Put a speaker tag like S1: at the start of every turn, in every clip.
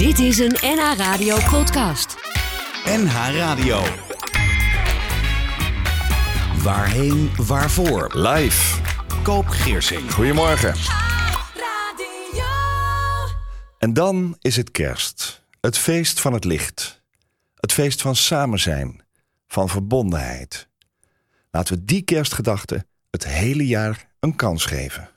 S1: Dit is een NH Radio podcast.
S2: NH Radio. Waarheen, waarvoor?
S3: Live.
S2: Koop Geersing.
S3: Goedemorgen. En dan is het kerst. Het feest van het licht. Het feest van samen zijn. Van verbondenheid. Laten we die kerstgedachte het hele jaar een kans geven.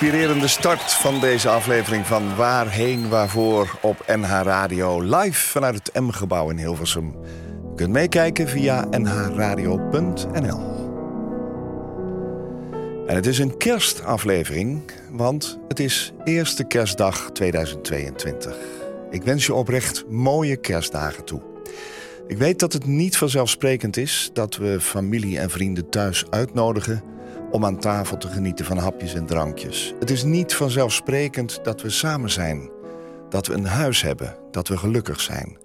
S3: Inspirerende start van deze aflevering van Waarheen Waarvoor op NH Radio. Live vanuit het M-gebouw in Hilversum. U kunt meekijken via nhradio.nl. En het is een kerstaflevering, want het is eerste kerstdag 2022. Ik wens je oprecht mooie kerstdagen toe. Ik weet dat het niet vanzelfsprekend is dat we familie en vrienden thuis uitnodigen om aan tafel te genieten van hapjes en drankjes. Het is niet vanzelfsprekend dat we samen zijn, dat we een huis hebben, dat we gelukkig zijn.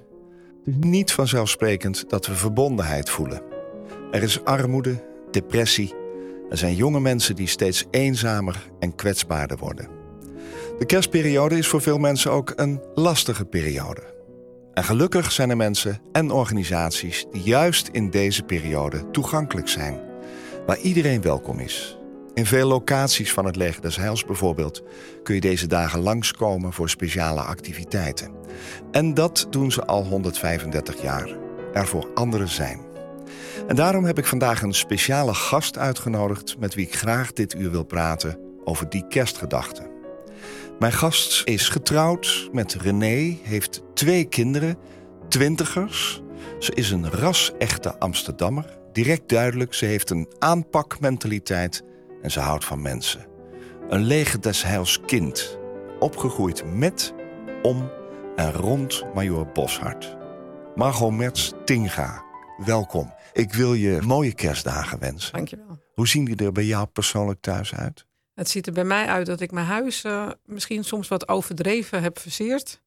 S3: Het is niet vanzelfsprekend dat we verbondenheid voelen. Er is armoede, depressie. Er zijn jonge mensen die steeds eenzamer en kwetsbaarder worden. De kerstperiode is voor veel mensen ook een lastige periode. En gelukkig zijn er mensen en organisaties die juist in deze periode toegankelijk zijn, waar iedereen welkom is. In veel locaties van het Leger des Heils bijvoorbeeld kun je deze dagen langskomen voor speciale activiteiten. En dat doen ze al 135 jaar. Er voor anderen zijn. En daarom heb ik vandaag een speciale gast uitgenodigd met wie ik graag dit uur wil praten over die kerstgedachten. Mijn gast is getrouwd met René, heeft twee kinderen, twintigers. Ze is een ras-echte Amsterdammer. Direct duidelijk, ze heeft een aanpakmentaliteit en ze houdt van mensen. Een leger des heils kind, opgegroeid met, om en rond Major Boshart. Margot Merts Tinga, welkom. Ik wil je mooie kerstdagen wensen.
S4: Dankjewel.
S3: Hoe zien die er bij jou persoonlijk thuis uit?
S4: Het ziet er bij mij uit dat ik mijn huis eh, misschien soms wat overdreven heb versierd.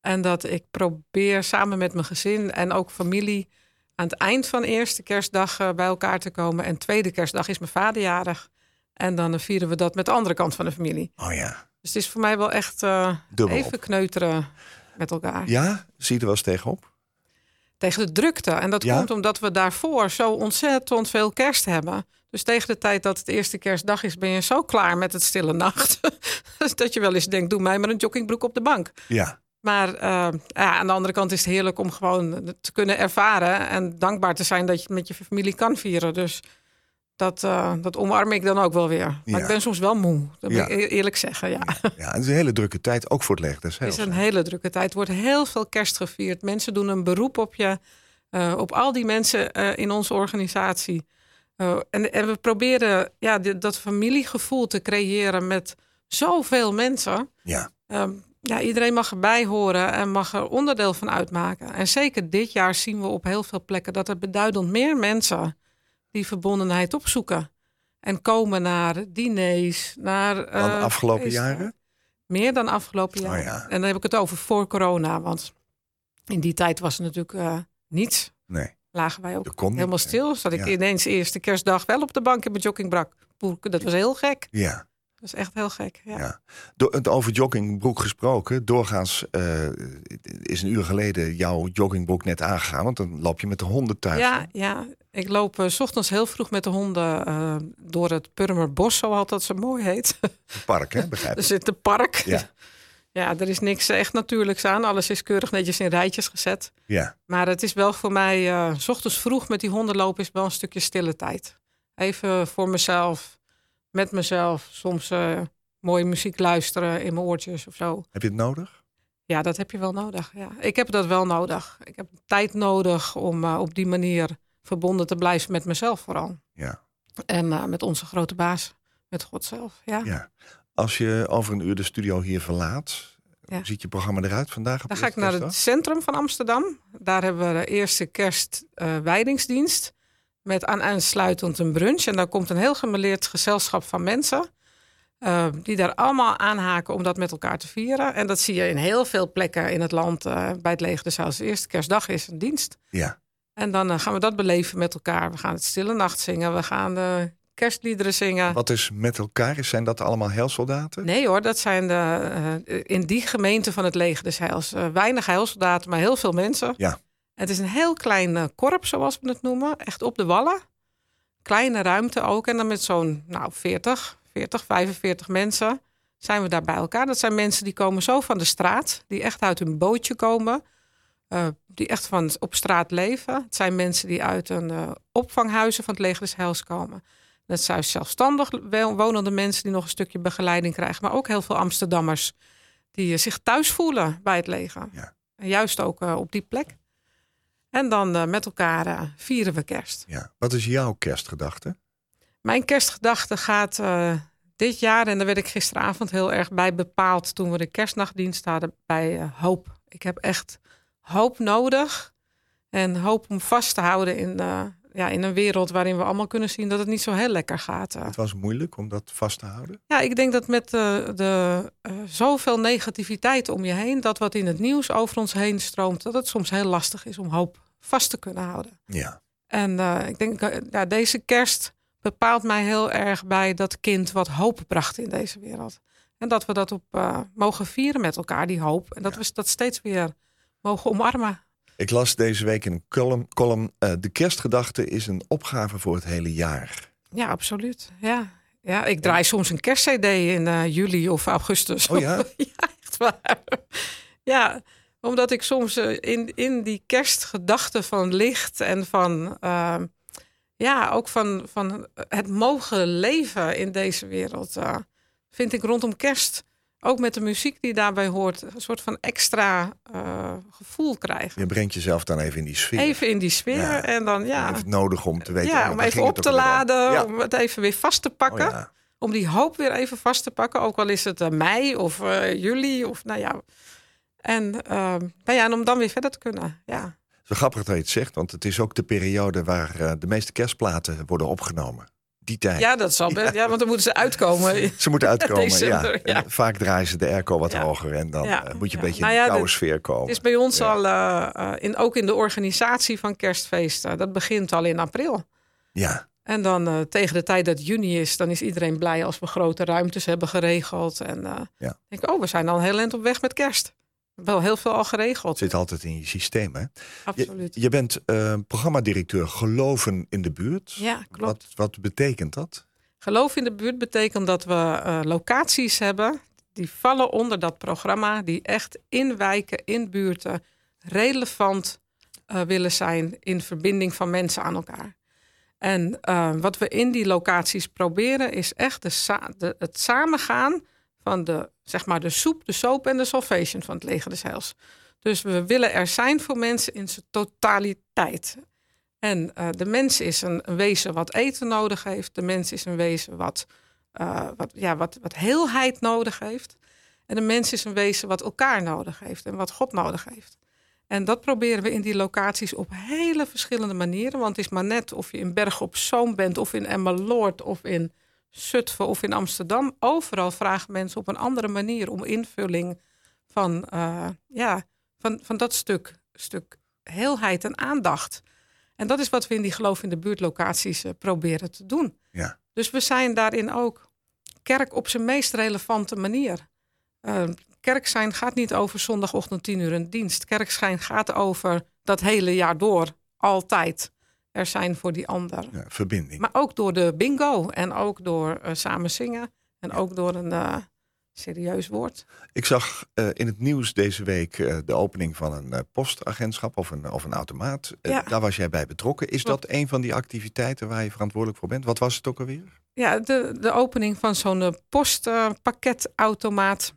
S4: En dat ik probeer samen met mijn gezin en ook familie aan het eind van eerste kerstdag eh, bij elkaar te komen. En tweede kerstdag is mijn vader jarig. En dan eh, vieren we dat met de andere kant van de familie.
S3: Oh ja.
S4: Dus het is voor mij wel echt
S3: Dubbel
S4: even
S3: op.
S4: kneuteren met elkaar.
S3: Ja? Zie je er wel eens tegenop?
S4: Tegen de drukte. En dat
S3: Ja?
S4: komt omdat we daarvoor zo ontzettend veel kerst hebben. Dus tegen de tijd dat het eerste kerstdag is, ben je zo klaar met het stille nacht. dat je wel eens denkt, doe mij maar een joggingbroek op de bank.
S3: Ja.
S4: Maar eh, ja, aan de andere kant is het heerlijk om gewoon te kunnen ervaren en dankbaar te zijn dat je met je familie kan vieren. Dus dat, eh, dat omarm ik dan ook wel weer. Maar
S3: Ja.
S4: ik ben soms wel moe. Dat
S3: Ja.
S4: moet ik e- eerlijk zeggen. Ja.
S3: ja, het is een hele drukke tijd, ook voor het leger
S4: Het is een hele drukke tijd. Er wordt heel veel kerst gevierd. Mensen doen een beroep op je, eh, op al die mensen in onze organisatie. En, en we proberen ja, dat familiegevoel te creëren met zoveel mensen.
S3: Ja.
S4: Ehm, ja, iedereen mag erbij horen en mag er onderdeel van uitmaken. En zeker dit jaar zien we op heel veel plekken dat er beduidend meer mensen die verbondenheid opzoeken. En komen naar diners, naar.
S3: Dan
S4: eh,
S3: afgelopen jaren?
S4: Meer dan afgelopen jaar.
S3: Oh ja.
S4: En dan heb ik het over voor corona. Want in die tijd was er natuurlijk eh, niets.
S3: Nee.
S4: Lagen wij ook helemaal stil. Zat ik ineens eerste kerstdag wel op de bank in mijn joggingbrak. Dat was heel gek.
S3: Ja.
S4: Dat is echt heel gek. Ja.
S3: Ja. Do- het over joggingbroek gesproken. Doorgaans eh, is een uur geleden jouw joggingbroek net aangegaan. Want dan loop je met de honden thuis.
S4: Ja, ja, ik loop eh, s ochtends heel vroeg met de honden eh, door het Purmerbos, zoals dat zo mooi heet.
S3: Het park, hè? Begrijp
S4: Er zit een park.
S3: Ja.
S4: ja, er is niks echt natuurlijks aan. Alles is keurig netjes in rijtjes gezet.
S3: Ja.
S4: Maar het is wel voor mij, s ochtends vroeg met die honden lopen is wel een stukje stille tijd. Even voor mezelf, met mezelf. Soms eh, mooie muziek luisteren in mijn oortjes of zo.
S3: Heb je het nodig?
S4: Ja, dat heb je wel nodig. Ja. Ik heb dat wel nodig. Ik heb tijd nodig om eh, op die manier verbonden te blijven met mezelf vooral.
S3: Ja.
S4: En eh, met onze grote baas, met God zelf. Ja.
S3: ja. Als je over een uur de studio hier verlaat,
S4: Ja.
S3: hoe ziet je programma eruit vandaag? Op
S4: Dan ga ik naar het centrum van Amsterdam. Daar hebben we de eerste kerstwijdingsdienst. Met aansluitend een brunch. En daar komt een heel gemeleerd gezelschap van mensen. eh, die daar allemaal aanhaken om dat met elkaar te vieren. En dat zie je in heel veel plekken in het land eh, bij het leger Heils. De eerste kerstdag is een dienst.
S3: Ja.
S4: En dan eh, gaan we dat beleven met elkaar. We gaan het Stille Nacht zingen. We gaan de kerstliederen zingen.
S3: Wat is met elkaar? Zijn dat allemaal heilsoldaten?
S4: Nee hoor, dat zijn de, in die gemeente van het leger des Heils. weinig heilsoldaten, maar heel veel mensen.
S3: Ja.
S4: Het is een heel klein eh, korps, zoals we het noemen. Echt op de wallen. Kleine ruimte ook. En dan met zo'n nou, 40, 40, 45 mensen zijn we daar bij elkaar. Dat zijn mensen die komen zo van de straat. Die echt uit hun bootje komen. eh, die echt van op straat leven. Het zijn mensen die uit een eh, opvanghuizen van het leger des Heils komen. Dat zijn zelfstandig wonende mensen die nog een stukje begeleiding krijgen. Maar ook heel veel Amsterdammers die zich thuis voelen bij het leger.
S3: Ja.
S4: En juist ook op die plek. En dan eh, met elkaar eh, vieren we kerst.
S3: Ja. Wat is jouw kerstgedachte?
S4: Mijn kerstgedachte gaat eh, dit jaar, en daar werd ik gisteravond heel erg bij bepaald toen we de kerstnachtdienst hadden, bij hoop. Ik heb echt hoop nodig en hoop om vast te houden in, ja, in een wereld waarin we allemaal kunnen zien dat het niet zo heel lekker gaat.
S3: Het was moeilijk om dat vast te houden.
S4: Ja, ik denk dat met de eh, zoveel negativiteit om je heen, dat wat in het nieuws over ons heen stroomt, dat het soms heel lastig is om hoop vast te kunnen houden.
S3: Ja.
S4: En eh, ik denk, eh, ja, deze kerst bepaalt mij heel erg bij dat kind wat hoop bracht in deze wereld. En dat we dat op eh, mogen vieren met elkaar, die hoop. En dat we dat steeds weer mogen omarmen.
S3: Ik las deze week in een column, column de kerstgedachte is een opgave voor het hele jaar.
S4: Ja, absoluut. Ja, ja ik draai soms een kerstcd in juli of augustus.
S3: Oh ja?
S4: ja, echt waar. Ja, omdat ik soms eh, in, in die kerstgedachte van licht en van... eh, ja, ook van, van het mogen leven in deze wereld... eh, vind ik rondom kerst, ook met de muziek die daarbij hoort... een soort van extra gevoel krijgen.
S3: Je brengt jezelf dan even in die sfeer.
S4: Even in die sfeer
S3: Ja.
S4: en dan ja...
S3: Even nodig om te weten.
S4: Ja,
S3: oh,
S4: om even op te laden,
S3: Ja.
S4: om het even weer vast te pakken.
S3: Oh, ja.
S4: Om die hoop weer even vast te pakken. Ook al is het eh, mei of juli of nou ja. En, ehm, nou ja, en om dan weer verder te kunnen. Ja,
S3: Het is wel grappig dat je het zegt, want het is ook de periode waar eh, de meeste kerstplaten worden opgenomen. Die tijd.
S4: ja dat zal best. Ja. want dan moeten ze uitkomen.
S3: Ze moeten uitkomen,
S4: December,
S3: ja. vaak draaien ze de airco wat hoger en dan eh, moet je een beetje
S4: Nou
S3: in de koude
S4: de-
S3: sfeer komen.
S4: Het is bij ons al, eh, in, ook in de organisatie van kerstfeesten. Dat begint al in april.
S3: Ja,
S4: En dan tegen de tijd dat juni is, dan is iedereen blij als we grote ruimtes hebben geregeld. En denk ik, oh, we zijn al heel eind op weg met kerst. Wel heel veel al geregeld.
S3: zit altijd in je systeem. Hè?
S4: Absoluut.
S3: je bent eh, programmadirecteur Geloven in de buurt.
S4: Ja, klopt.
S3: Wat, wat betekent dat?
S4: Geloof in de buurt betekent dat we eh, locaties hebben die vallen onder dat programma, die echt in wijken, in buurten relevant eh, willen zijn in verbinding van mensen aan elkaar. En wat we in die locaties proberen is echt de sa- de, het samengaan van de, zeg maar de soep, de soap en de salvation van het leger des heils. Dus we willen er zijn voor mensen in zijn totaliteit. En eh, de mens is een, wezen wat eten nodig heeft. De mens is een wezen wat, eh, wat, ja, wat, wat heelheid nodig heeft. En de mens is een wezen wat elkaar nodig heeft en wat God nodig heeft. En dat proberen we in die locaties op hele verschillende manieren. Want het is maar net of je in Bergen op Zoom bent, of in Emmeloord, of in Zutphen of in Amsterdam. Overal vragen mensen op een andere manier om invulling van, eh, ja, van, van dat stuk, stuk heelheid en aandacht. En dat is wat we in die geloof in de buurtlocaties eh, proberen te doen.
S3: Ja.
S4: Dus we zijn daarin ook kerk op zijn meest relevante manier. Eh, kerk zijn gaat niet over zondagochtend tien uur een dienst. Kerk zijn gaat over dat hele jaar door, altijd er zijn voor die ander.
S3: Ja, verbinding.
S4: Maar ook door de bingo en ook door eh, samen zingen en ook door een eh, serieus woord.
S3: Ik zag eh, in het nieuws deze week de opening van een postagentschap of een, of een automaat.
S4: Ja.
S3: Daar was jij bij betrokken. Is
S4: Klopt.
S3: dat een van die activiteiten waar je verantwoordelijk voor bent? Wat was het ook alweer?
S4: Ja, de, de opening van zo'n postpakketautomaat.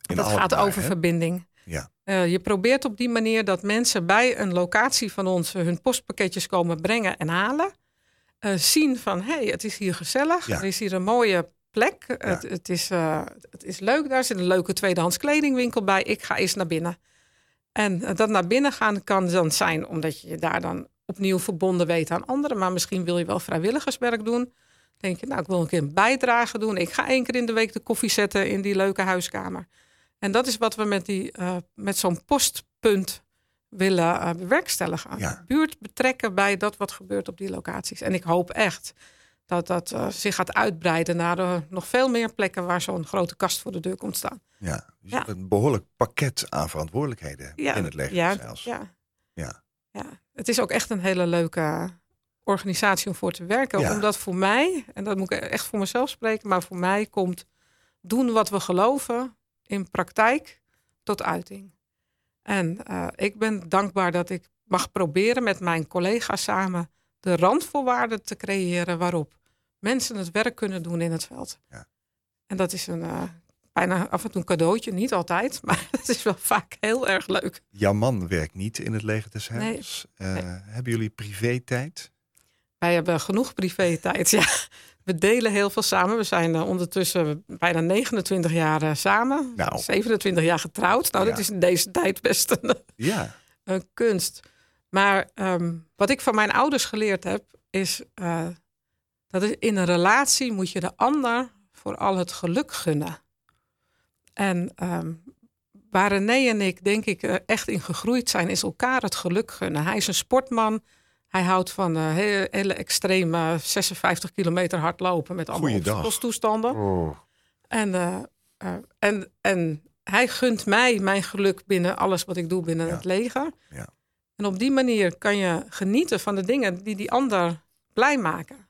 S4: Dat gaat over
S3: hè?
S4: verbinding.
S3: Ja.
S4: Eh, je probeert op die manier dat mensen bij een locatie van ons hun postpakketjes komen brengen en halen. Eh, zien van, hé, hey, het is hier gezellig.
S3: Ja.
S4: Er is hier een mooie plek. Het, het, is, eh, het is leuk. Daar zit een leuke tweedehands kledingwinkel bij. Ik ga eens naar binnen. En dat naar binnen gaan kan dan zijn omdat je je daar dan opnieuw verbonden weet aan anderen. Maar misschien wil je wel vrijwilligerswerk doen. Denk je, nou, ik wil een keer een bijdrage doen. Ik ga één keer in de week de koffie zetten in die leuke huiskamer. En dat is wat we met, die, eh, met zo'n postpunt willen eh, bewerkstelligen.
S3: Ja.
S4: De buurt betrekken bij dat wat gebeurt op die locaties. En ik hoop echt dat dat eh, zich gaat uitbreiden naar nog veel meer plekken waar zo'n grote kast voor de deur komt staan.
S3: Ja, dus
S4: Ja.
S3: een behoorlijk pakket aan verantwoordelijkheden in het leger
S4: ja,
S3: Heils.
S4: ja,
S3: Ja.
S4: ja. Het is ook echt een hele leuke organisatie om voor te werken. Omdat voor mij, en dat moet ik echt voor mezelf spreken, maar voor mij komt doen wat we geloven in praktijk tot uiting. En eh, ik ben dankbaar dat ik mag proberen met mijn collega's samen de randvoorwaarden te creëren waarop mensen het werk kunnen doen in het veld.
S3: Ja.
S4: En dat is een eh, bijna af en toe een cadeautje, niet altijd, maar het is wel vaak heel erg leuk.
S3: Jouw man werkt niet in het leger des Heils. Eh,
S4: Nee.
S3: Hebben jullie privé-tijd?
S4: Wij hebben genoeg privé-tijd. Ja, we delen heel veel samen. We zijn eh, ondertussen bijna 29 jaar eh, samen.
S3: Nou.
S4: 27 jaar getrouwd. Nou, dat is in deze tijd best een,
S3: Ja.
S4: een kunst. Maar ehm, wat ik van mijn ouders geleerd heb, is eh, dat is in een relatie moet je de ander vooral het geluk gunnen. En ehm, waar René en ik, denk ik, eh, echt in gegroeid zijn, is elkaar het geluk gunnen. Hij is een sportman. Hij houdt van eh, hele, hele extreme 56 kilometer hardlopen met allemaal obstakelstoestanden.
S3: Oh.
S4: En, eh, eh, en, en hij gunt mij mijn geluk binnen alles wat ik doe binnen
S3: Ja.
S4: het leger.
S3: Ja.
S4: En op die manier kan je genieten van de dingen die die ander blij maken.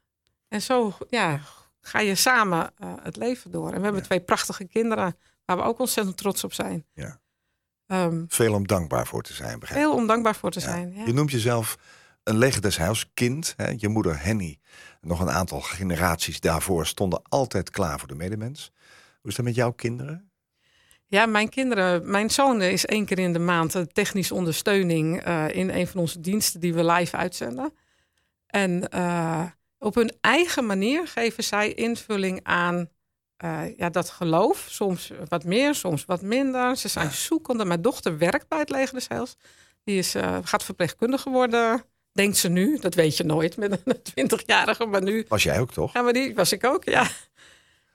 S4: En zo ja, ga je samen eh, het leven door. En we hebben
S3: Ja.
S4: twee prachtige kinderen waar we ook ontzettend trots op zijn.
S3: Ja.
S4: Ehm,
S3: Veel om dankbaar voor te zijn, begrijp ik.
S4: heel ondankbaar voor te zijn. Ja.
S3: Je noemt jezelf een leger des Heils kind. Hè? Je moeder Henny, nog een aantal generaties daarvoor, stonden altijd klaar voor de medemens. Hoe is dat met jouw kinderen?
S4: Ja, mijn kinderen, mijn zoon is één keer in de maand eh, technische ondersteuning eh, in een van onze diensten die we live uitzenden. En eh, op hun eigen manier geven zij invulling aan eh, ja, dat geloof. Soms wat meer, soms wat minder. Ze zijn zoekende. Mijn dochter werkt bij het Leger des Heils. Die is, gaat verpleegkundige worden, denkt ze nu. Dat weet je nooit met een 20-jarige, maar nu
S3: Was jij ook toch?
S4: ja, maar die was ik ook, ja.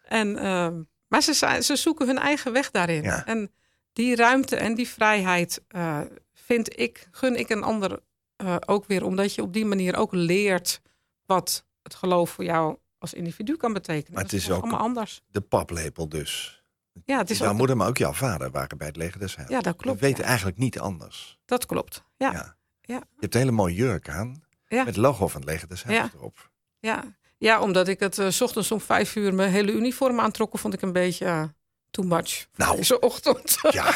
S4: En, ehm, maar ze, ze zoeken hun eigen weg daarin.
S3: Ja.
S4: En die ruimte en die vrijheid eh, vind ik, gun ik een ander eh, ook weer. Omdat je op die manier ook leert wat het geloof voor jou als individu kan betekenen.
S3: Maar het is ook-
S4: allemaal anders.
S3: De paplepel dus.
S4: Ja, het is
S3: Jouw moeder, maar ook jouw vader waren bij het leger des Heils.
S4: ja dat klopt.
S3: We weten
S4: ja.
S3: eigenlijk niet anders.
S4: Dat klopt. Ja,
S3: Ja.
S4: Ja.
S3: Je hebt een hele mooie jurk aan.
S4: Ja.
S3: Met het logo van het leger des Heils erop.
S4: ja. ja omdat ik het eh, 's ochtends om vijf uur mijn hele uniform aantrokken, vond ik een beetje eh, too much.
S3: Nou.
S4: Deze ochtend.
S3: Ja.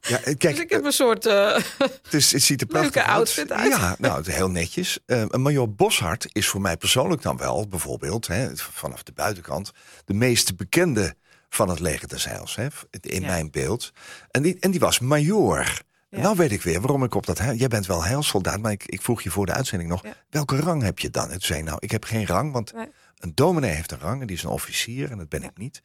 S3: ja, eh, kijk,
S4: dus ik heb een soort.
S3: Het, is, het ziet er prachtig uit.
S4: outfit uit.
S3: Ja, nou, heel netjes. Een Major Boshart is voor mij persoonlijk dan wel, bijvoorbeeld, hè, vanaf de buitenkant, de meest bekende van het leger des Heils, hè, in
S4: Ja.
S3: mijn beeld. En die, en die was major. En nou weet ik weer waarom ik op dat... Jij bent wel heilsoldaat, maar ik, ik vroeg je voor de uitzending nog... Welke rang heb je dan? En toen zei nou, ik heb geen rang, want
S4: Nee.
S3: een dominee heeft een rang... en die is een officier en dat ben ik niet.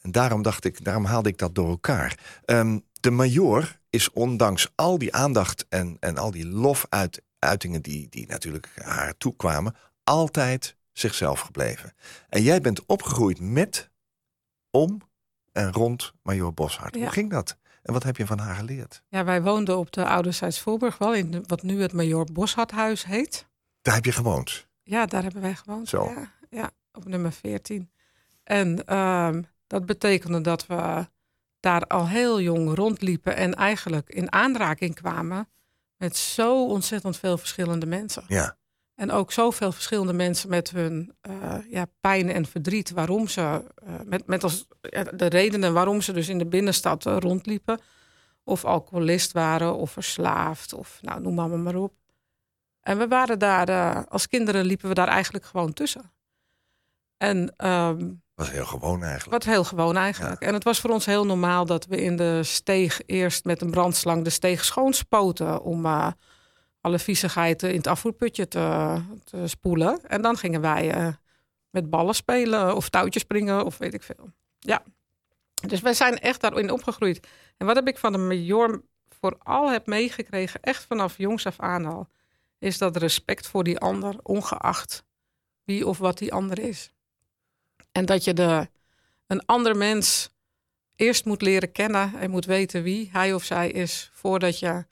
S3: En daarom dacht ik, daarom haalde ik dat door elkaar. Ehm, de major is ondanks al die aandacht en, en al die lofuitingen die, die natuurlijk haar toekwamen, altijd zichzelf gebleven. En jij bent opgegroeid met, om en rond major Boshart.
S4: Ja.
S3: Hoe ging dat? En wat heb je van haar geleerd?
S4: Ja, wij woonden op de Ouderzijds Voorburg wel, in de- wat nu het Major Boshardhuis heet.
S3: Daar heb je gewoond.
S4: Ja, daar hebben wij gewoond.
S3: Zo.
S4: Ja, ja op nummer 14. En ehm, dat betekende dat we daar al heel jong rondliepen en eigenlijk in aanraking kwamen met zo ontzettend veel verschillende mensen.
S3: Ja,
S4: En ook zoveel verschillende mensen met hun eh, ja, pijn en verdriet. Waarom ze, eh, met, met als, ja, de redenen waarom ze dus in de binnenstad eh, rondliepen. Of alcoholist waren, of verslaafd, of nou, noem maar, maar op. En we waren daar, als kinderen liepen we daar eigenlijk gewoon tussen. En ehm,
S3: was heel gewoon eigenlijk.
S4: wat heel gewoon eigenlijk. En het was voor ons heel normaal dat we in de steeg eerst met een brandslang de steeg schoonspoten. Om alle viezigheid in het afvoerputje te, spoelen. En dan gingen wij eh, met ballen spelen of touwtjes springen of weet ik veel. Ja. Dus wij zijn echt daarin opgegroeid. En wat heb ik van de major vooral heb meegekregen, echt vanaf jongs af aan al, is dat respect voor die ander, ongeacht wie of wat die ander is. En dat je de, een ander mens eerst moet leren kennen en moet weten wie hij of zij is, voordat je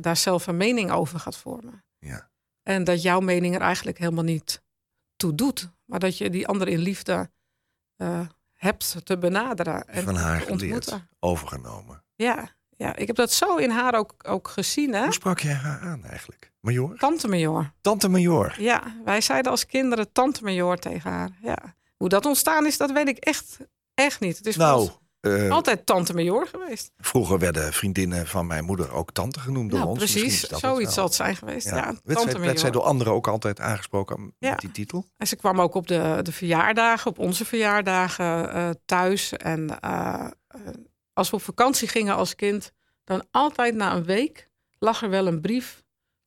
S4: daar zelf een mening over gaat vormen.
S3: Ja.
S4: En dat jouw mening er eigenlijk helemaal niet toe doet, maar dat je die ander in liefde eh, hebt te benaderen en
S3: Van haar geleerd, overgenomen.
S4: Ja, ja, ik heb dat zo in haar ook, ook gezien, hè?
S3: Hoe sprak jij haar aan eigenlijk? Major?
S4: Tante Major.
S3: Tante Major.
S4: Ja, wij zeiden als kinderen Tante Major tegen haar. Ja. Hoe dat ontstaan is, dat weet ik echt, echt niet. Het is
S3: Nou,
S4: ons
S3: eh,
S4: Altijd tante major geweest.
S3: vroeger werden vriendinnen van mijn moeder ook tante genoemd door
S4: Nou,
S3: ons.
S4: Precies. Zoiets zal het zijn geweest. Ja,
S3: Ja.
S4: tante
S3: werd, zij, werd zij
S4: major.
S3: door anderen ook altijd aangesproken
S4: Ja.
S3: met die titel?
S4: En ze kwam ook op de, de verjaardagen, op onze verjaardagen eh, thuis. En eh, als we op vakantie gingen als kind, dan altijd na een week lag er wel een brief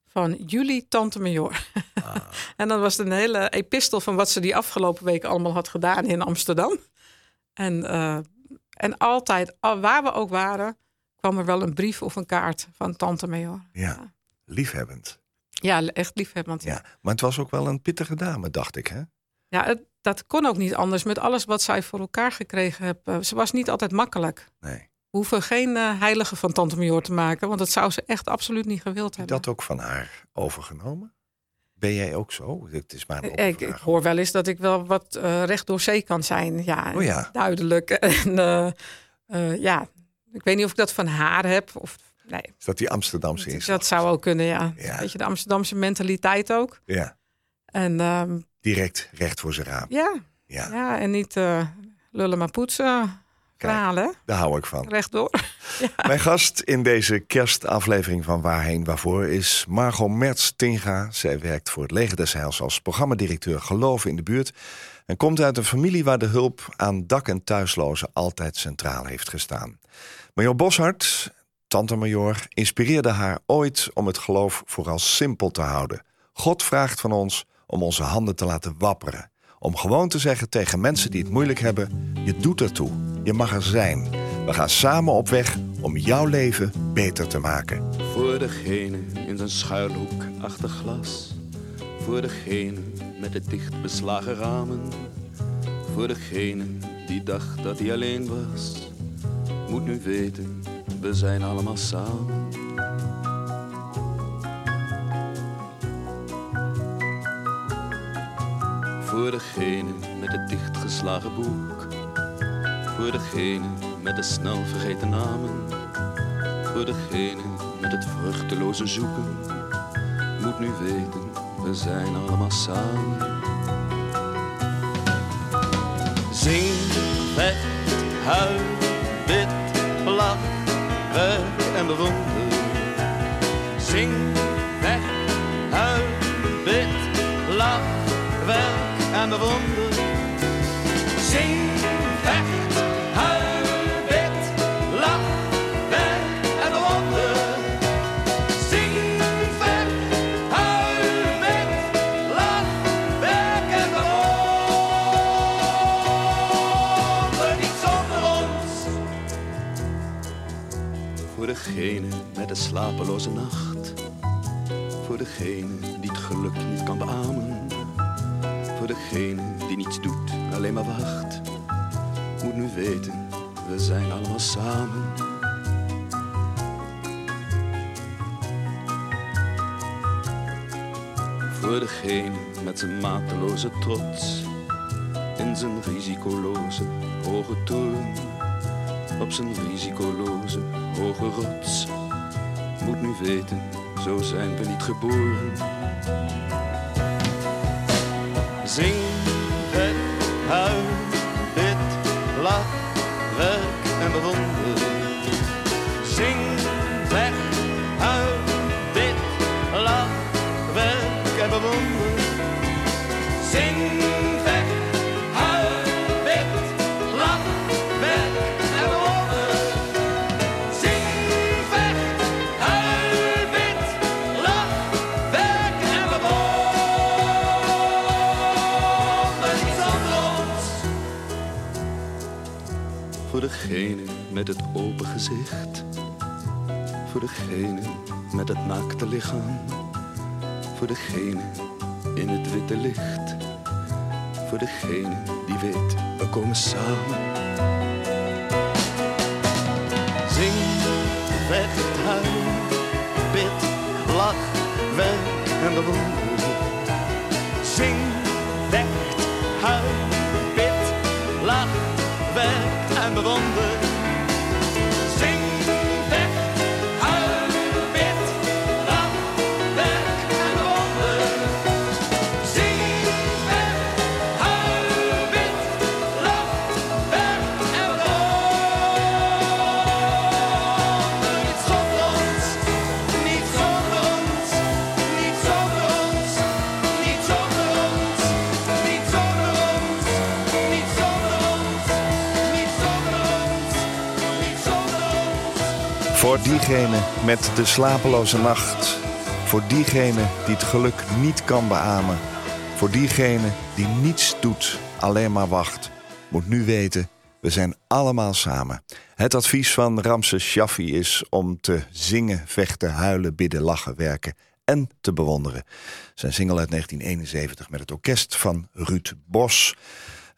S4: van jullie tante major.
S3: Ah.
S4: en dan was het een hele epistel van wat ze die afgelopen week allemaal had gedaan in Amsterdam. En, en altijd, al waar we ook waren, kwam er wel een brief of een kaart van tante major.
S3: Ja, liefhebbend.
S4: Ja, echt liefhebbend.
S3: Ja. Maar het was ook wel een pittige dame, dacht ik. Hè?
S4: Ja, het- dat kon ook niet anders met alles wat zij voor elkaar gekregen heeft. Eh, ze was niet altijd makkelijk.
S3: Nee.
S4: We hoeven geen eh, heilige van Tante Major te maken, want dat zou ze echt absoluut niet gewild hebben.
S3: dat ook van haar overgenomen? Ben jij ook zo? Het is maar een
S4: ik, ik hoor wel eens dat ik wel wat eh, recht door zee kan zijn. Ja,
S3: Oh ja.
S4: duidelijk. En eh, eh, ja, ik weet niet of ik dat van haar heb. Of, nee,
S3: Is dat die Amsterdamse
S4: dat
S3: inslag?
S4: zou ook kunnen, ja.
S3: Ja.
S4: Weet je, de Amsterdamse mentaliteit ook.
S3: Ja,
S4: En ehm,
S3: direct recht voor zijn raam.
S4: ja,
S3: Ja,
S4: ja, en niet lullen maar poetsen
S3: daar hou ik van.
S4: rechtdoor.
S3: Mijn gast in deze kerstaflevering van Waarheen Waarvoor is Margot Mertz-Tinga. Zij werkt voor het Leger des Heils als programmadirecteur Geloven in de buurt. En komt uit een familie waar de hulp aan dak- en thuislozen altijd centraal heeft gestaan. Major Boshart, tante Major, inspireerde haar ooit om het geloof vooral simpel te houden. God vraagt van ons om onze handen te laten wapperen. Om gewoon te zeggen tegen mensen die het moeilijk hebben: je doet ertoe, je mag er zijn. We gaan samen op weg om jouw leven beter te maken.
S5: Voor degene in zijn schuilhoek achter glas. Voor degene met de dicht beslagen ramen. Voor degene die dacht dat hij alleen was. Moet nu weten, we zijn allemaal samen. Voor degene met het dichtgeslagen boek. Voor degene met de snel vergeten namen. Voor degene met het vruchteloze zoeken. Moet nu weten, we zijn allemaal samen. Zing, vecht, huil, bid, lach, werk en bewonder. Zing, vecht, huil, bid, lach, werk en bewonder. Zing, vecht, huil, bid, lach, werk en bewonder. Zing, vecht, huil, bid, lach, werk en bewonder. Niet zonder ons. Voor degene met de slapeloze nacht. Voor degene die het geluk niet kan beamen. Degene die niets doet, alleen maar wacht. Moet nu weten, we zijn allemaal samen. Voor degene met zijn mateloze trots. In zijn risicoloze hoge toren. Op zijn risicoloze hoge rots. Moet nu weten, zo zijn we niet geboren. Zing, red, huil, bid, lach, werk en bewonder. Degene met het open gezicht. Voor degene met het naakte lichaam. Voor degene in het witte licht. Voor degene die weet, we komen samen. Zing, vecht, huil, bid, lach, werk en bewonder.
S3: Diegene met de slapeloze nacht. Voor diegene die het geluk niet kan beamen. Voor diegene die niets doet, alleen maar wacht. Moet nu weten, we zijn allemaal samen. Het advies van Ramses Shaffi is om te zingen, vechten, huilen, bidden, lachen, werken en te bewonderen. Zijn single uit 1971 met het orkest van Ruud Bos.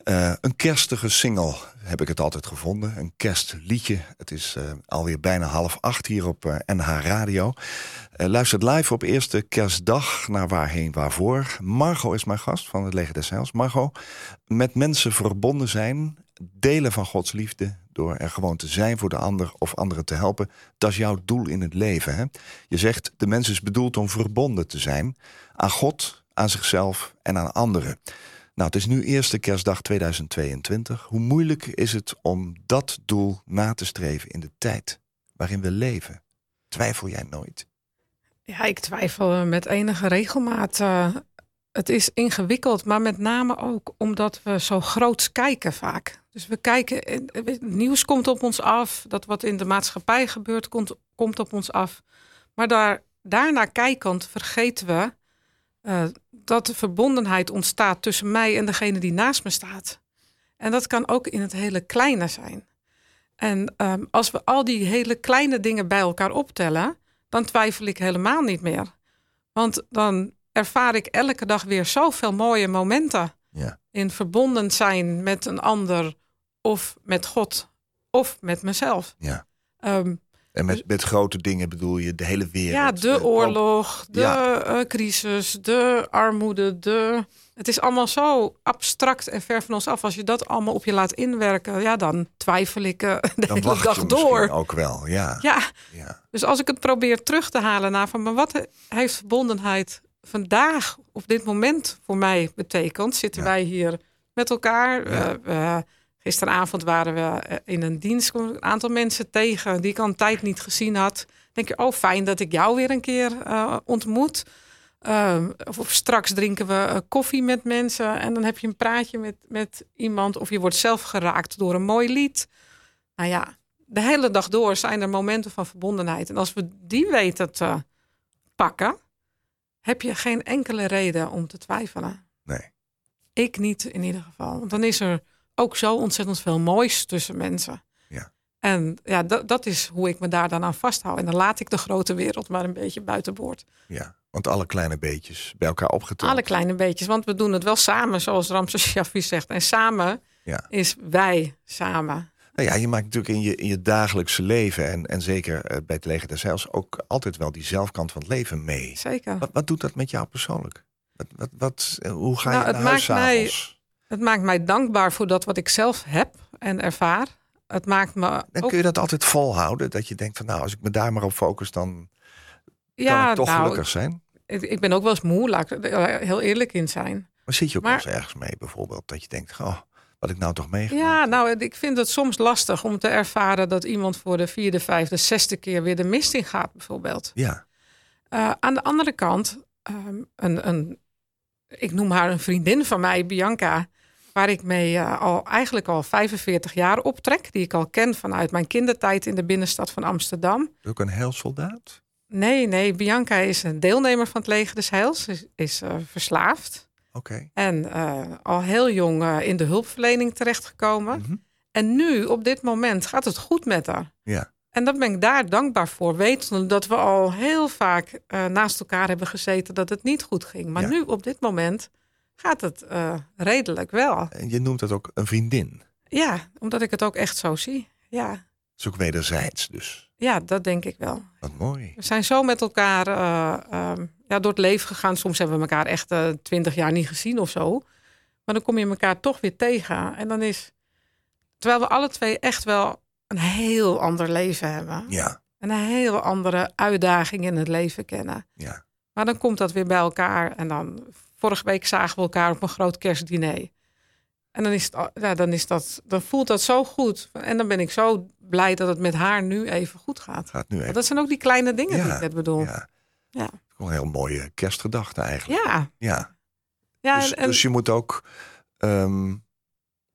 S3: Eh, een kerstige single heb ik het altijd gevonden. Een kerstliedje. Het is eh, alweer bijna half acht hier op eh, NH Radio. Uh, luistert live op eerste kerstdag naar Waarheen Waarvoor. Margot is mijn gast van het Leger des Heils. Margot, met mensen verbonden zijn, delen van Gods liefde... door er gewoon te zijn voor de ander of anderen te helpen... dat is jouw doel in het leven. Hè? Je zegt, de mens is bedoeld om verbonden te zijn... aan God, aan zichzelf en aan anderen. Nou, het is nu eerste kerstdag 2022. Hoe moeilijk is het om dat doel na te streven in de tijd waarin we leven? Twijfel jij nooit?
S4: Ja, ik twijfel met enige regelmaat. Uh, het is ingewikkeld, maar met name ook omdat we zo groots kijken vaak. Dus we kijken, het nieuws komt op ons af, dat wat in de maatschappij gebeurt komt, komt op ons af. Maar daar, daarna kijkend vergeten we uh, dat de verbondenheid ontstaat tussen mij en degene die naast me staat. En dat kan ook in het hele kleine zijn. En um, als we al die hele kleine dingen bij elkaar optellen, dan twijfel ik helemaal niet meer. Want dan ervaar ik elke dag weer zoveel mooie momenten.
S3: Ja.
S4: In verbonden zijn met een ander, of met God, of met mezelf.
S3: Ja.
S4: Um,
S3: en met, met grote dingen bedoel je de hele wereld?
S4: Ja, de oorlog, de ja. uh, crisis, de armoede, de... Het is allemaal zo abstract en ver van ons af. Als je dat allemaal op je laat inwerken, ja, dan twijfel ik uh, de
S3: dan
S4: hele dag door.
S3: ook wel, ja.
S4: ja.
S3: Ja.
S4: Dus als ik het probeer terug te halen naar van, maar wat heeft verbondenheid vandaag op dit moment voor mij betekend? Zitten
S3: Ja.
S4: wij hier met elkaar?
S3: Ja.
S4: Uh, Gisteravond waren we in een dienst, een aantal mensen tegen die ik al een tijd niet gezien had. Denk je, oh fijn dat ik jou weer een keer uh, ontmoet. Uh, of, of, straks drinken we uh, koffie met mensen en dan heb je een praatje met, met iemand. Of je wordt zelf geraakt door een mooi lied. Nou ja, de hele dag door zijn er momenten van verbondenheid. En als we die weten te pakken, heb je geen enkele reden om te twijfelen.
S3: Nee.
S4: Ik niet in ieder geval. Want dan is er ook zo ontzettend veel moois tussen mensen.
S3: Ja.
S4: En ja, dat, dat is hoe ik me daar dan aan vasthoud. En dan laat ik de grote wereld maar een beetje buiten boord.
S3: Ja, want alle kleine beetjes bij elkaar opgeteld.
S4: Alle kleine beetjes, want we doen het wel samen, zoals Ramses Shaffi zegt. En samen
S3: Ja.
S4: is wij samen.
S3: Nou ja, je maakt natuurlijk in je, in je dagelijkse leven... en, en zeker eh, bij het Leger Heils ook altijd wel die zelfkant van het leven mee.
S4: Zeker.
S3: Wat, wat doet dat met jou persoonlijk? Wat, wat, wat, eh, hoe ga
S4: Nou,
S3: je
S4: het
S3: naar huis
S4: maakt mij-? Het maakt mij dankbaar voor dat wat ik zelf heb en ervaar. Het maakt me
S3: Dan
S4: ook...
S3: kun je dat altijd volhouden. Dat je denkt van nou, als ik me daar maar op focus, dan kan ik toch
S4: nou,
S3: gelukkig zijn.
S4: ik, ik ben ook wel eens moe, laat ik er heel eerlijk in zijn.
S3: Maar zit je ook
S4: Maar-
S3: wel eens ergens mee bijvoorbeeld? Dat je denkt, oh, wat ik nou toch meegemaakt
S4: Ja, nou, ik vind het soms lastig om te ervaren dat iemand voor de vierde, vijfde, zesde keer weer de mist in gaat, bijvoorbeeld.
S3: Ja,
S4: Uh, aan de andere kant, ehm, een, een, ik noem haar een vriendin van mij, Bianca, waar ik mee eh, al eigenlijk al 45 jaar optrek, die ik al ken vanuit mijn kindertijd in de binnenstad van Amsterdam.
S3: ook een heel soldaat.
S4: Nee, nee, Bianca is een deelnemer van het Leger des Heils, is, is eh, verslaafd
S3: Oké.
S4: en eh, al heel jong in de hulpverlening terechtgekomen.
S3: Mhm.
S4: En nu, op dit moment, gaat het goed met haar.
S3: Ja,
S4: En daar ben ik daar dankbaar voor. Wetende dat we al heel vaak naast elkaar hebben gezeten dat het niet goed ging. Maar
S3: Ja.
S4: nu, op dit moment, gaat het eh, redelijk wel.
S3: en je noemt dat ook een vriendin.
S4: Ja, omdat ik het ook echt zo zie. Ja,
S3: Dat is ook wederzijds dus.
S4: ja dat denk ik wel.
S3: Wat mooi.
S4: We zijn zo met elkaar eh, ehm, ja, door het leven gegaan. Soms hebben we elkaar echt eh, twintig jaar niet gezien of zo. Maar dan kom je elkaar toch weer tegen. En dan is, terwijl we alle twee echt wel een heel ander leven hebben.
S3: Ja,
S4: En een heel andere uitdaging in het leven kennen.
S3: ja.
S4: Maar dan komt dat weer bij elkaar. En dan, vorige week zagen we elkaar op een groot kerstdiner. En dan, is het, ja, dan, is dat, dan voelt dat zo goed. En dan ben ik zo blij dat het met haar nu even goed gaat.
S3: Gaat nu
S4: Want
S3: even.
S4: dat zijn ook die kleine dingen die ik net bedoel. Ja,
S3: Ja. Een heel mooie kerstgedachte eigenlijk.
S4: ja.
S3: Ja.
S4: ja
S3: dus,
S4: en,
S3: dus je moet ook ehm,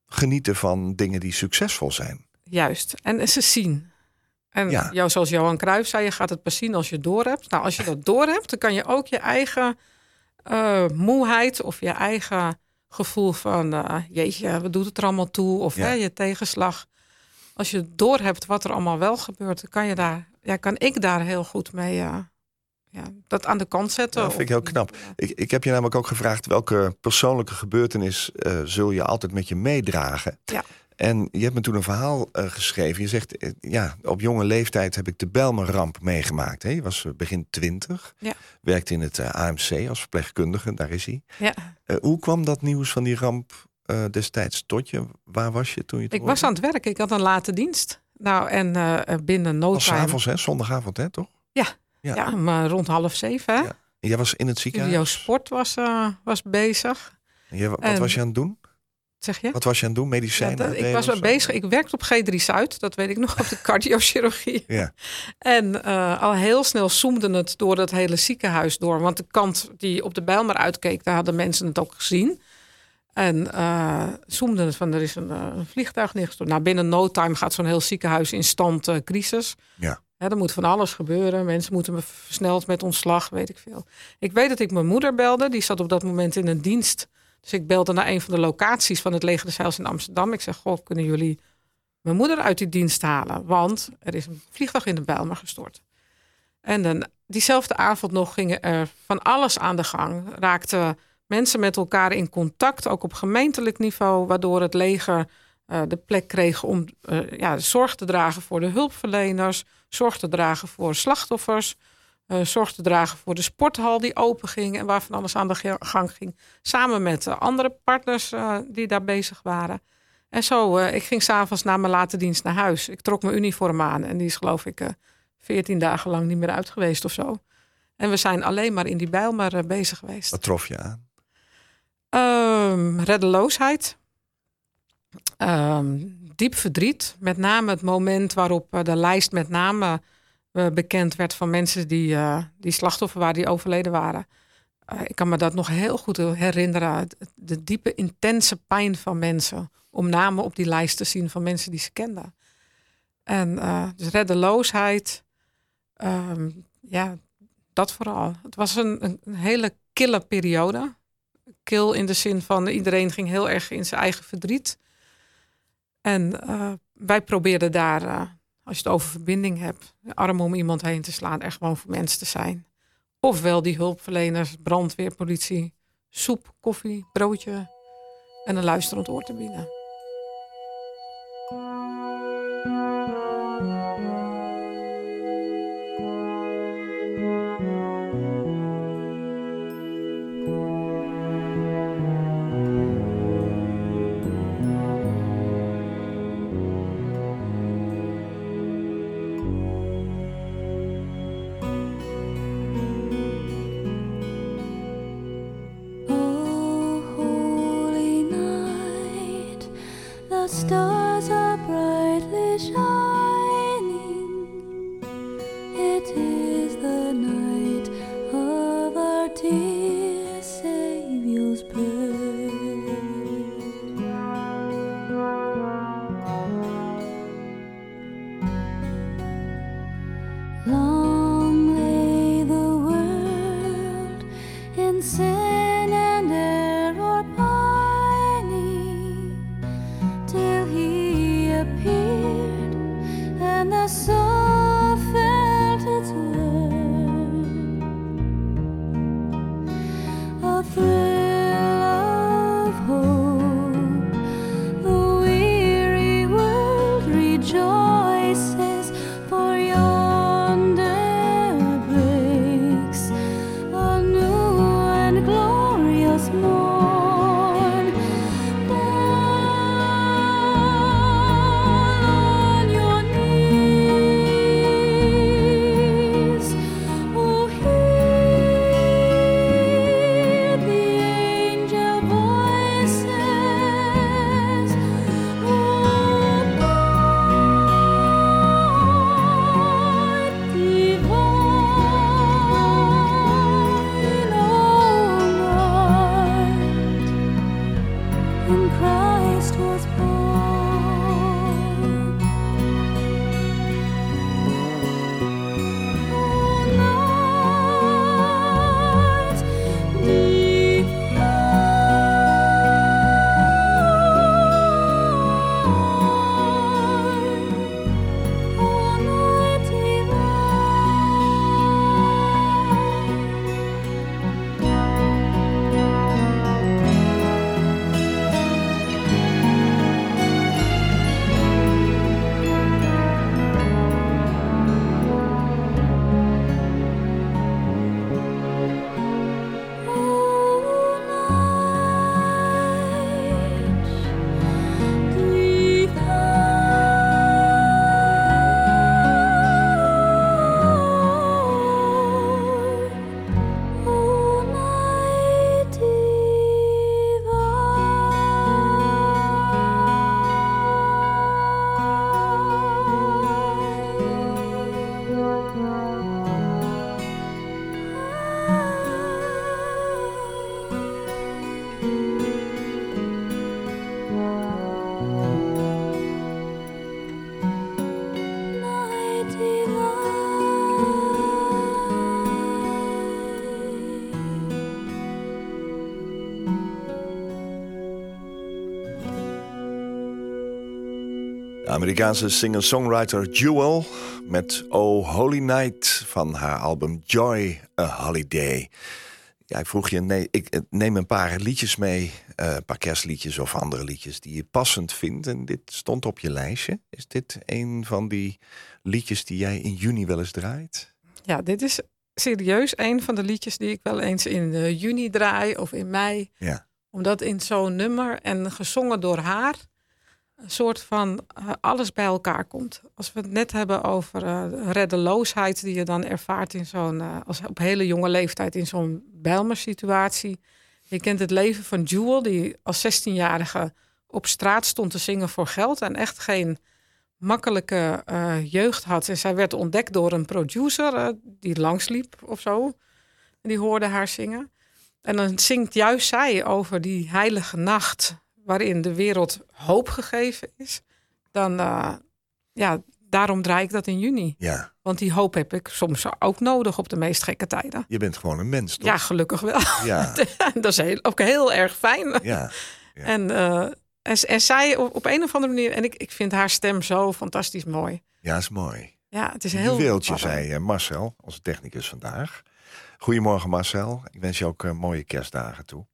S3: genieten van dingen die succesvol zijn.
S4: juist. En ze zien. En
S3: Ja.
S4: jou, zoals Johan Cruijff zei, je gaat het pas zien als je door hebt. Nou, als je dat door hebt, dan kan je ook je eigen eh, moeheid of je eigen gevoel van, eh, jeetje, wat doet het er allemaal toe? Of
S3: Ja.
S4: hè, je tegenslag. Als je door hebt wat er allemaal wel gebeurt, kan, je daar, ja, kan ik daar heel goed mee eh, ja, dat aan de kant zetten.
S3: Dat vind ik heel knap. Ik, ik heb je namelijk ook gevraagd welke persoonlijke gebeurtenis zul je altijd met je meedragen.
S4: Ja.
S3: En je hebt me toen een verhaal eh, geschreven. Je zegt, eh, ja, op jonge leeftijd heb ik de Belmer-ramp meegemaakt. Hè? Je was eh, begin twintig,
S4: Ja.
S3: werkte in het AMC als verpleegkundige, daar is hij.
S4: Ja.
S3: Hoe kwam dat nieuws van die ramp destijds tot je? Waar was je toen je
S4: Ik was aan het werk, ik had een late dienst. Nou, en binnen no time-
S3: avonds, hè? Zondagavond, hè, toch?
S4: Ja,
S3: Ja.
S4: ja. maar rond half zeven. Hè?
S3: Ja. En jij was in het
S4: Studio
S3: ziekenhuis.
S4: Sport was, was bezig.
S3: En jij- wat
S4: En-
S3: was je aan het doen?
S4: Zeg je?
S3: Wat was je aan het doen?
S4: Ja,
S3: Medicijnen?
S4: dat- ik was wel bezig. Ik werkte op G3 Zuid, dat weet ik nog, op de cardiochirurgie.
S3: Ja.
S4: En eh, al heel snel zoomde het door dat hele ziekenhuis door. Want de kant die op de Bijlmer uitkeek, daar hadden mensen het ook gezien. En zoomde het van, er is een, eh, een vliegtuig neergestort. Nou, binnen no time gaat zo'n heel ziekenhuis in stand crisis.
S3: Ja.
S4: Hè, er moet van alles gebeuren. Mensen moeten versneld met ontslag, weet ik veel. Ik weet dat ik mijn moeder belde. Die zat op dat moment in een dienst. Dus ik belde naar een van de locaties van het Leger Heils in Amsterdam. Ik zeg, goh, kunnen jullie mijn moeder uit die dienst halen? Want er is een vliegtuig in de Bijlmer gestort. En dan, diezelfde avond nog gingen er van alles aan de gang. Raakten mensen met elkaar in contact, ook op gemeentelijk niveau, waardoor het leger eh, de plek kreeg om eh, ja, zorg te dragen voor de hulpverleners, zorg te dragen voor slachtoffers, zorg te dragen voor de sporthal die open ging en waar van alles aan de gang ging. Samen met eh, andere partners eh, die daar bezig waren. En zo, eh, ik ging s'avonds na mijn late dienst naar huis. Ik trok mijn uniform aan en die is geloof ik veertien dagen lang niet meer uit geweest of zo. En we zijn alleen maar in die Bijlmer eh, bezig geweest.
S3: Wat trof je aan?
S4: Ehm, reddeloosheid. Ehm, diep verdriet. Met name het moment waarop eh, de lijst met name eh, bekend werd van mensen die, eh, die slachtoffer waren, die overleden waren. Eh, ik kan me dat nog heel goed herinneren. De diepe, intense pijn van mensen. Om namen op die lijst te zien van mensen die ze kenden. En eh, dus reddeloosheid. ehm, ja, dat vooral. Het was een, een, hele kille periode kil in de zin van iedereen ging heel erg in zijn eigen verdriet. En eh, wij probeerden daar, eh, als je het over verbinding hebt, arm om iemand heen te slaan, er gewoon voor mensen te zijn. Ofwel die hulpverleners, brandweer, politie, soep, koffie, broodje en een luisterend oor te bieden.
S6: A
S3: Amerikaanse singer-songwriter Jewel met Oh Holy Night van haar album Joy a Holiday. Ja, ik vroeg je, nee, ik eh, neem een paar liedjes mee, eh, een paar kerstliedjes of andere liedjes die je passend vindt. En dit stond op je lijstje. Is dit een van die liedjes die jij in juni wel eens draait?
S4: Ja, dit is serieus een van de liedjes die ik wel eens in eh, juni draai of in mei.
S3: Ja.
S4: Omdat in zo'n nummer en gezongen door haar een soort van eh, alles bij elkaar komt. Als we het net hebben over eh, reddeloosheid die je dan ervaart in zo'n, eh, als op hele jonge leeftijd in zo'n Bijlmer-situatie. Je kent het leven van Jewel, die als 16-jarige op straat stond te zingen voor geld en echt geen makkelijke jeugd had. En zij werd ontdekt door een producer die langsliep of zo. En die hoorde haar zingen. En dan zingt juist zij over die heilige nacht waarin de wereld hoop gegeven is. Dan, eh, ja, daarom draai ik dat in juni.
S3: Ja,
S4: Want die hoop heb ik soms ook nodig op de meest gekke tijden.
S3: je bent gewoon een mens, toch?
S4: Ja, gelukkig wel.
S3: Ja,
S4: dat is heel, ook heel erg fijn.
S3: ja. Ja.
S4: En, eh, en, en zij op, op een of andere manier, en ik, ik vind haar stem zo fantastisch mooi.
S3: ja is mooi.
S4: Ja, het is heel. Warm.
S3: zei eh, Marcel, onze technicus vandaag. Goedemorgen Marcel, ik wens je ook mooie kerstdagen toe.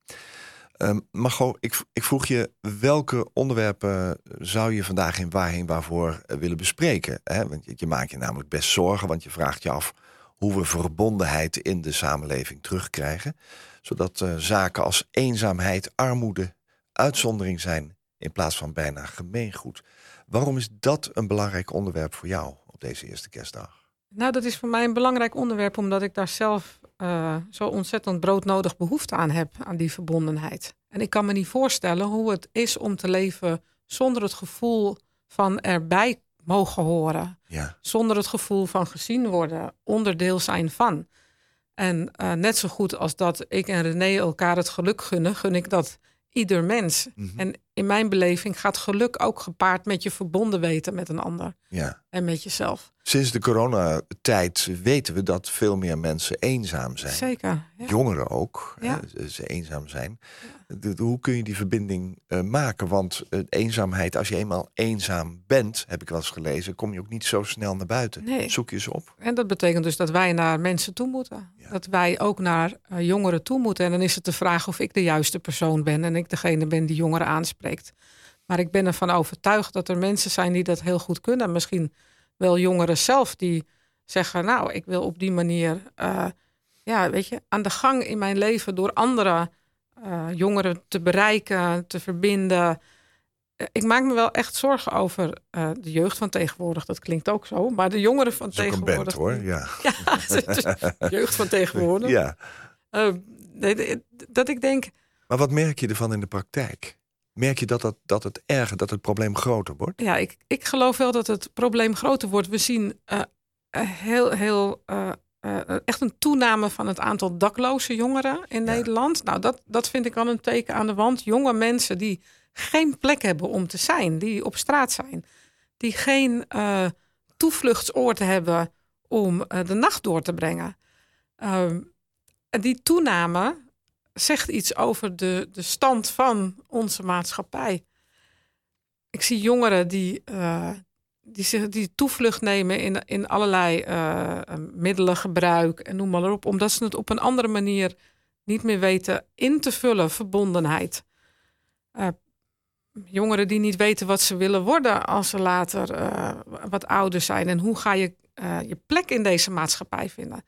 S3: Margot, ik, ik vroeg je welke onderwerpen zou je vandaag in Waarheen Waarvoor eh, willen bespreken? Hè? Want je, je maakt je namelijk best zorgen, want je vraagt je af hoe we verbondenheid in de samenleving terugkrijgen. Zodat eh, zaken als eenzaamheid, armoede, uitzondering zijn in plaats van bijna gemeengoed. Waarom is dat een belangrijk onderwerp voor jou op deze eerste kerstdag?
S4: Nou, dat is voor mij een belangrijk onderwerp, omdat ik daar zelf eh, zo ontzettend broodnodig behoefte aan heb, aan die verbondenheid. En ik kan me niet voorstellen hoe het is om te leven zonder het gevoel van erbij mogen horen.
S3: Ja,
S4: Zonder het gevoel van gezien worden, onderdeel zijn van. En eh, net zo goed als dat ik en René elkaar het geluk gunnen, gun ik dat ieder mens.
S3: Mhm.
S4: En in mijn beleving gaat geluk ook gepaard met je verbonden weten met een ander
S3: ja.
S4: en met jezelf.
S3: Sinds de coronatijd weten we dat veel meer mensen eenzaam zijn.
S4: Zeker. Ja.
S3: Jongeren ook,
S4: Ja.
S3: hè, ze eenzaam zijn. De- de- hoe kun je die verbinding eh, maken? Want eh, eenzaamheid, als je eenmaal eenzaam bent, heb ik wel eens gelezen, kom je ook niet zo snel naar buiten.
S4: Nee.
S3: Zoek je ze op.
S4: En dat betekent dus dat wij naar mensen toe moeten.
S3: Ja.
S4: Dat wij ook naar eh, jongeren toe moeten. En dan is het de vraag of ik de juiste persoon ben en ik degene ben die jongeren aanspreekt. Maar ik ben ervan overtuigd dat er mensen zijn die dat heel goed kunnen. Misschien wel jongeren zelf die zeggen, nou, ik wil op die manier, ja, weet je, aan de gang in mijn leven door andere eh, jongeren te bereiken, te verbinden. Eh, Ik maak me wel echt zorgen over eh, de jeugd van tegenwoordig. Dat klinkt ook zo. Maar de jongeren van
S3: Dat is ook een
S4: tegenwoordig.
S3: band hoor. Ja.
S4: Is jeugd van tegenwoordig.
S3: ja.
S4: Dat ik denk,
S3: Maar wat merk je ervan in de praktijk? Merk je dat, dat, dat het erger, dat het probleem groter wordt?
S4: ja, ik, ik geloof wel dat het probleem groter wordt. We zien heel, heel, eh, eh, echt een toename van het aantal dakloze jongeren in
S3: Ja.
S4: Nederland. Nou, dat, dat vind ik al een teken aan de wand. Jonge mensen die geen plek hebben om te zijn, die op straat zijn, die geen eh toevluchtsoord hebben om de nacht door te brengen. Ehm, die toename zegt iets over de, de stand van onze maatschappij. Ik zie jongeren die, die, zich, die toevlucht nemen in, in allerlei eh, middelengebruik en noem maar op, omdat ze het op een andere manier niet meer weten in te vullen, verbondenheid. Eh, jongeren die niet weten wat ze willen worden als ze later wat ouder zijn. En hoe ga je je plek in deze maatschappij vinden?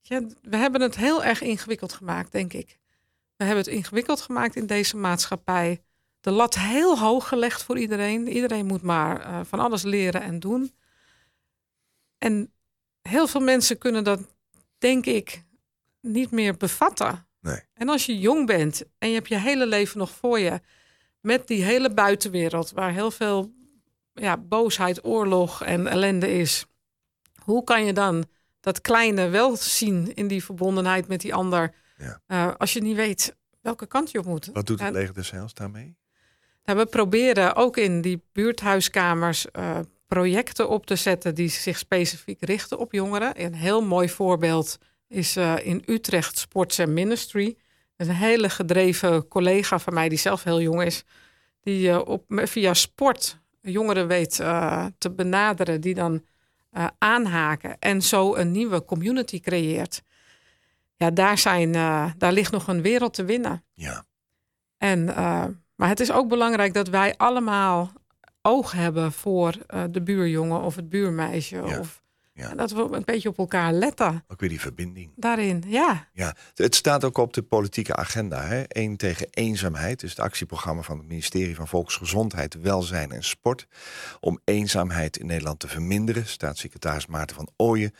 S4: Ja, we hebben het heel erg ingewikkeld gemaakt, denk ik. We hebben het ingewikkeld gemaakt in deze maatschappij. De lat heel hoog gelegd voor iedereen. Iedereen moet maar eh, van alles leren en doen. En heel veel mensen kunnen dat, denk ik, niet meer bevatten.
S3: Nee.
S4: En als je jong bent en je hebt je hele leven nog voor je, met die hele buitenwereld, waar heel veel ja, boosheid, oorlog en ellende is, hoe kan je dan dat kleine wel zien in die verbondenheid met die ander,
S3: Ja.
S4: eh, als je niet weet welke kant je op moet?
S3: Wat doet het
S4: En-
S3: leger des Heils daarmee?
S4: Nou, we proberen ook in die buurthuiskamers eh, projecten op te zetten die zich specifiek richten op jongeren. Een heel mooi voorbeeld is eh, in Utrecht Sports and Ministry. Dat is een hele gedreven collega van mij die zelf heel jong is. Die eh, op, via sport jongeren weet te benaderen die dan aanhaken en zo een nieuwe community creëert. Ja, daar, zijn, daar ligt nog een wereld te winnen.
S3: Ja.
S4: En, maar het is ook belangrijk dat wij allemaal oog hebben voor eh, de buurjongen of het buurmeisje.
S3: Ja,
S4: Of,
S3: ja.
S4: dat we een beetje op elkaar letten
S3: Ook weer die verbinding.
S4: daarin. Ja,
S3: Ja, het staat ook op de politieke agenda. Hè? Eén tegen eenzaamheid is het actieprogramma van het ministerie van Volksgezondheid, Welzijn en Sport. Om eenzaamheid in Nederland te verminderen. Staatssecretaris Maarten van Ooyen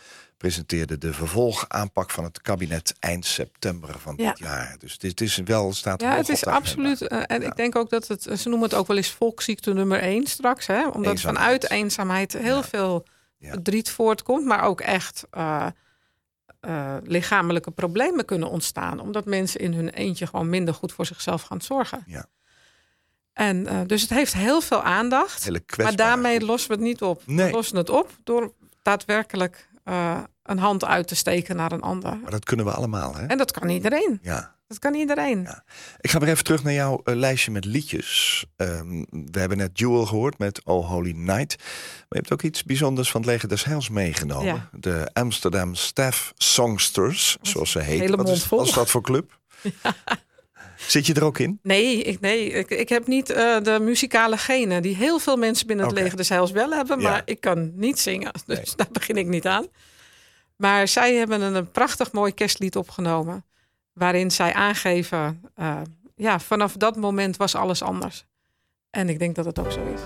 S3: presenteerde de vervolgaanpak van het kabinet eind september van
S4: Ja.
S3: dit jaar. Dus dit is wel staat
S4: ja het is absoluut. eh, en
S3: Ja.
S4: ik denk ook dat het, ze noemen het ook wel eens volksziekte nummer één straks. Hè? Omdat
S3: Eenzaamheid.
S4: vanuit eenzaamheid heel
S3: Ja.
S4: veel
S3: Ja.
S4: verdriet voortkomt, maar ook echt eh, eh, lichamelijke problemen kunnen ontstaan. Omdat mensen in hun eentje gewoon minder goed voor zichzelf gaan zorgen.
S3: Ja.
S4: En eh, dus het heeft heel veel aandacht.
S3: Hele
S4: Maar daarmee lossen we het niet op.
S3: Nee.
S4: We lossen het op door daadwerkelijk eh, een hand uit te steken naar een ander.
S3: Maar dat kunnen we allemaal, hè?
S4: En dat kan iedereen.
S3: Ja.
S4: Dat kan iedereen.
S3: Ja. Ik ga weer even terug naar jouw eh, lijstje met liedjes. Ehm, we hebben net Jewel gehoord met Oh Holy Night. Maar je hebt ook iets bijzonders van het Leger des Heils meegenomen.
S4: Ja.
S3: De Amsterdam Staff Songsters, zoals ze heet.
S4: hele mond vol.
S3: wat is dat voor club? Zit je er ook in?
S4: Nee, ik, nee ik, ik heb niet eh, de muzikale genen die heel veel mensen binnen het leger des Heils wel hebben.
S3: Ja.
S4: Maar ik kan niet zingen, dus
S3: Nee.
S4: daar begin ik niet aan. Maar zij hebben een, een prachtig mooi kerstlied opgenomen. Waarin zij aangeven, eh, ja, vanaf dat moment was alles anders. En ik denk dat het ook zo is.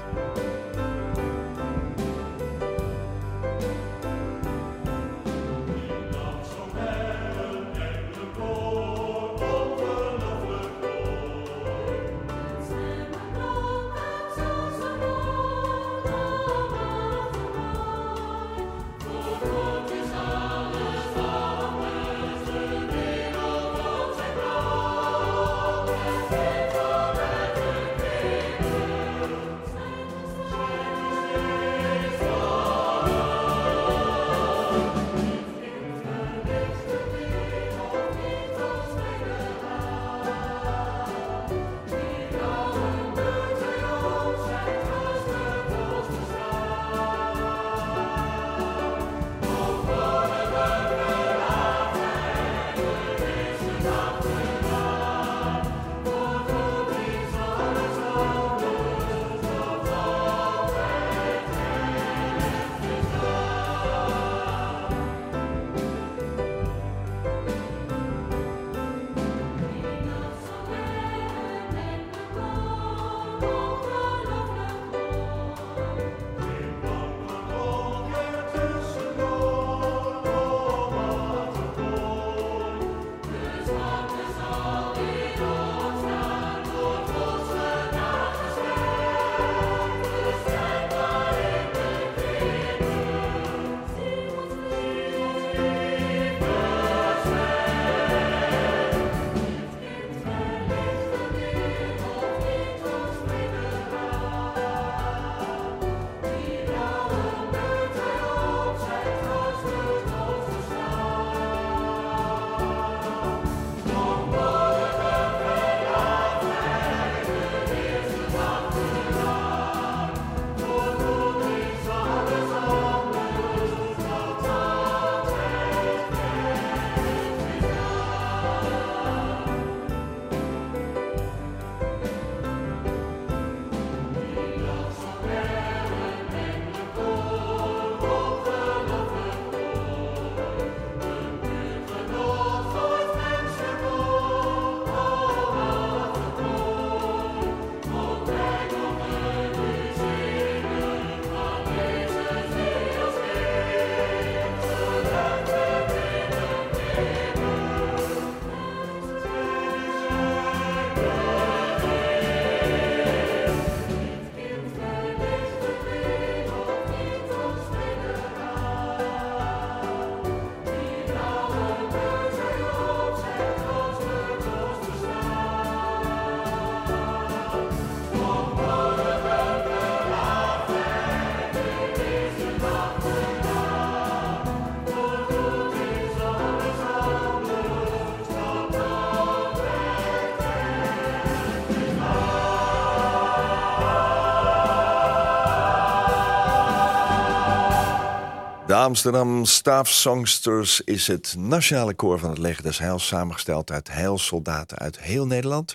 S3: Amsterdam Staafsongsters is het nationale koor van het Leger des Heils... samengesteld uit heilsoldaten uit heel Nederland.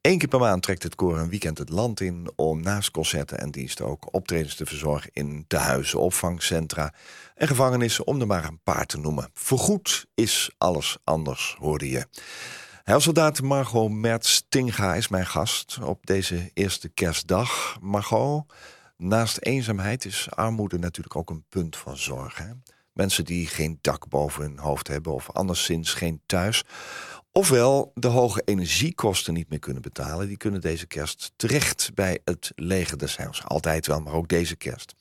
S3: Eén keer per maand trekt het koor een weekend het land in... om naast concerten en diensten ook optredens te verzorgen... in tehuizen, opvangcentra en gevangenissen, om er maar een paar te noemen. Voorgoed is alles anders, hoorde je. Heilsoldaat Margot Mertz-Tinga is mijn gast op deze eerste kerstdag. Margot, naast eenzaamheid is armoede natuurlijk ook een punt van zorg. Hè? Mensen die geen dak boven hun hoofd hebben of anderszins geen thuis. Ofwel de hoge energiekosten niet meer kunnen betalen. Die kunnen deze kerst terecht bij het leger des heils. Altijd wel, maar ook deze kerst.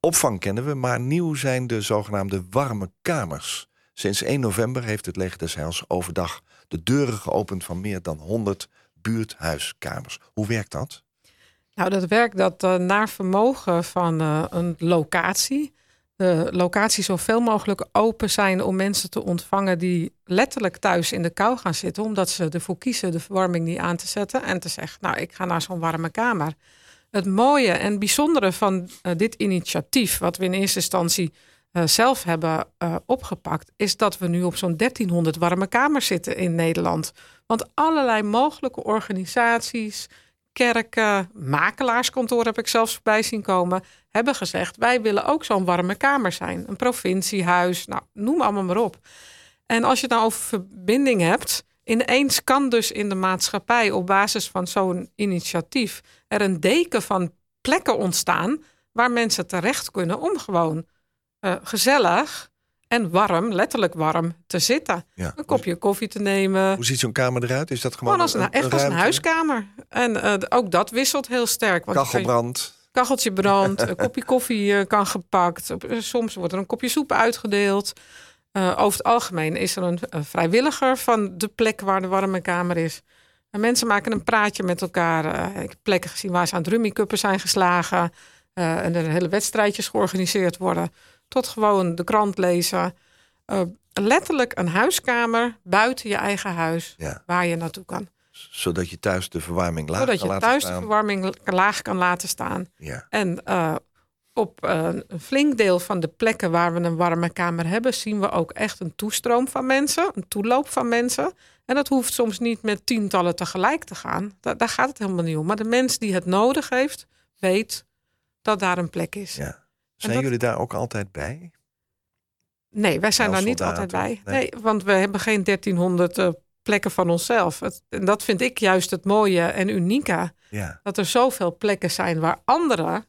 S3: Opvang kennen we, maar nieuw zijn de zogenaamde warme kamers. Sinds 1 november heeft het leger des heils overdag de deuren geopend van meer dan 100 buurthuiskamers. Hoe werkt dat?
S4: Nou, dat werkt dat eh, naar vermogen van eh, een locatie. De locatie zoveel mogelijk open zijn om mensen te ontvangen die letterlijk thuis in de kou gaan zitten, omdat ze ervoor kiezen de verwarming niet aan te zetten en te zeggen, nou, ik ga naar zo'n warme kamer. Het mooie en bijzondere van eh, dit initiatief, wat we in eerste instantie zelf hebben opgepakt, is dat we nu op zo'n 1300 warme kamers zitten in Nederland. Want allerlei mogelijke organisaties, kerken, makelaarskantoor heb ik zelfs voorbij zien komen, hebben gezegd: wij willen ook zo'n warme kamer zijn. Een provinciehuis, nou, noem allemaal maar op. En als je het nou over verbinding hebt, ineens kan dus in de maatschappij op basis van zo'n initiatief er een deken van plekken ontstaan waar mensen terecht kunnen om gewoon eh, gezellig en warm, letterlijk warm, te zitten.
S3: Ja.
S4: Een kopje koffie te nemen.
S3: Hoe ziet zo'n kamer eruit? Is dat gewoon,
S4: Gewoon als een, echt als een huiskamer. En eh, ook dat wisselt heel sterk.
S3: Kachelbrand.
S4: kacheltje brandt, een kopje koffie eh, kan gepakt. Eh, Soms wordt er een kopje soep uitgedeeld. Over het algemeen is er een, een vrijwilliger van de plek waar de warme kamer is. En mensen maken een praatje met elkaar. Ik heb plekken gezien waar ze aan het rummikuppen zijn geslagen. en er hele wedstrijdjes georganiseerd worden. Tot gewoon de krant lezen. Eh, letterlijk een huiskamer buiten je eigen huis.
S3: Ja.
S4: Waar je naartoe kan.
S3: Zodat je thuis de verwarming laag
S4: Zodat
S3: kan
S4: je
S3: laten
S4: thuis de
S3: staan.
S4: verwarming laag kan laten staan.
S3: Ja.
S4: En eh, op eh, een flink deel van de plekken waar we een warme kamer hebben, zien we ook echt een toestroom van mensen, een toeloop van mensen. En dat hoeft soms niet met tientallen tegelijk te gaan. Da- daar gaat het helemaal niet om. Maar de mens die het nodig heeft, weet dat daar een plek is.
S3: ja. Zijn
S4: dat-
S3: jullie daar ook altijd bij?
S4: Nee, wij zijn daar niet altijd bij.
S3: nee.
S4: Nee. want we hebben geen 1300 eh, plekken van onszelf. Het, en dat vind ik juist het mooie en unieke.
S3: Ja.
S4: dat er zoveel plekken zijn waar anderen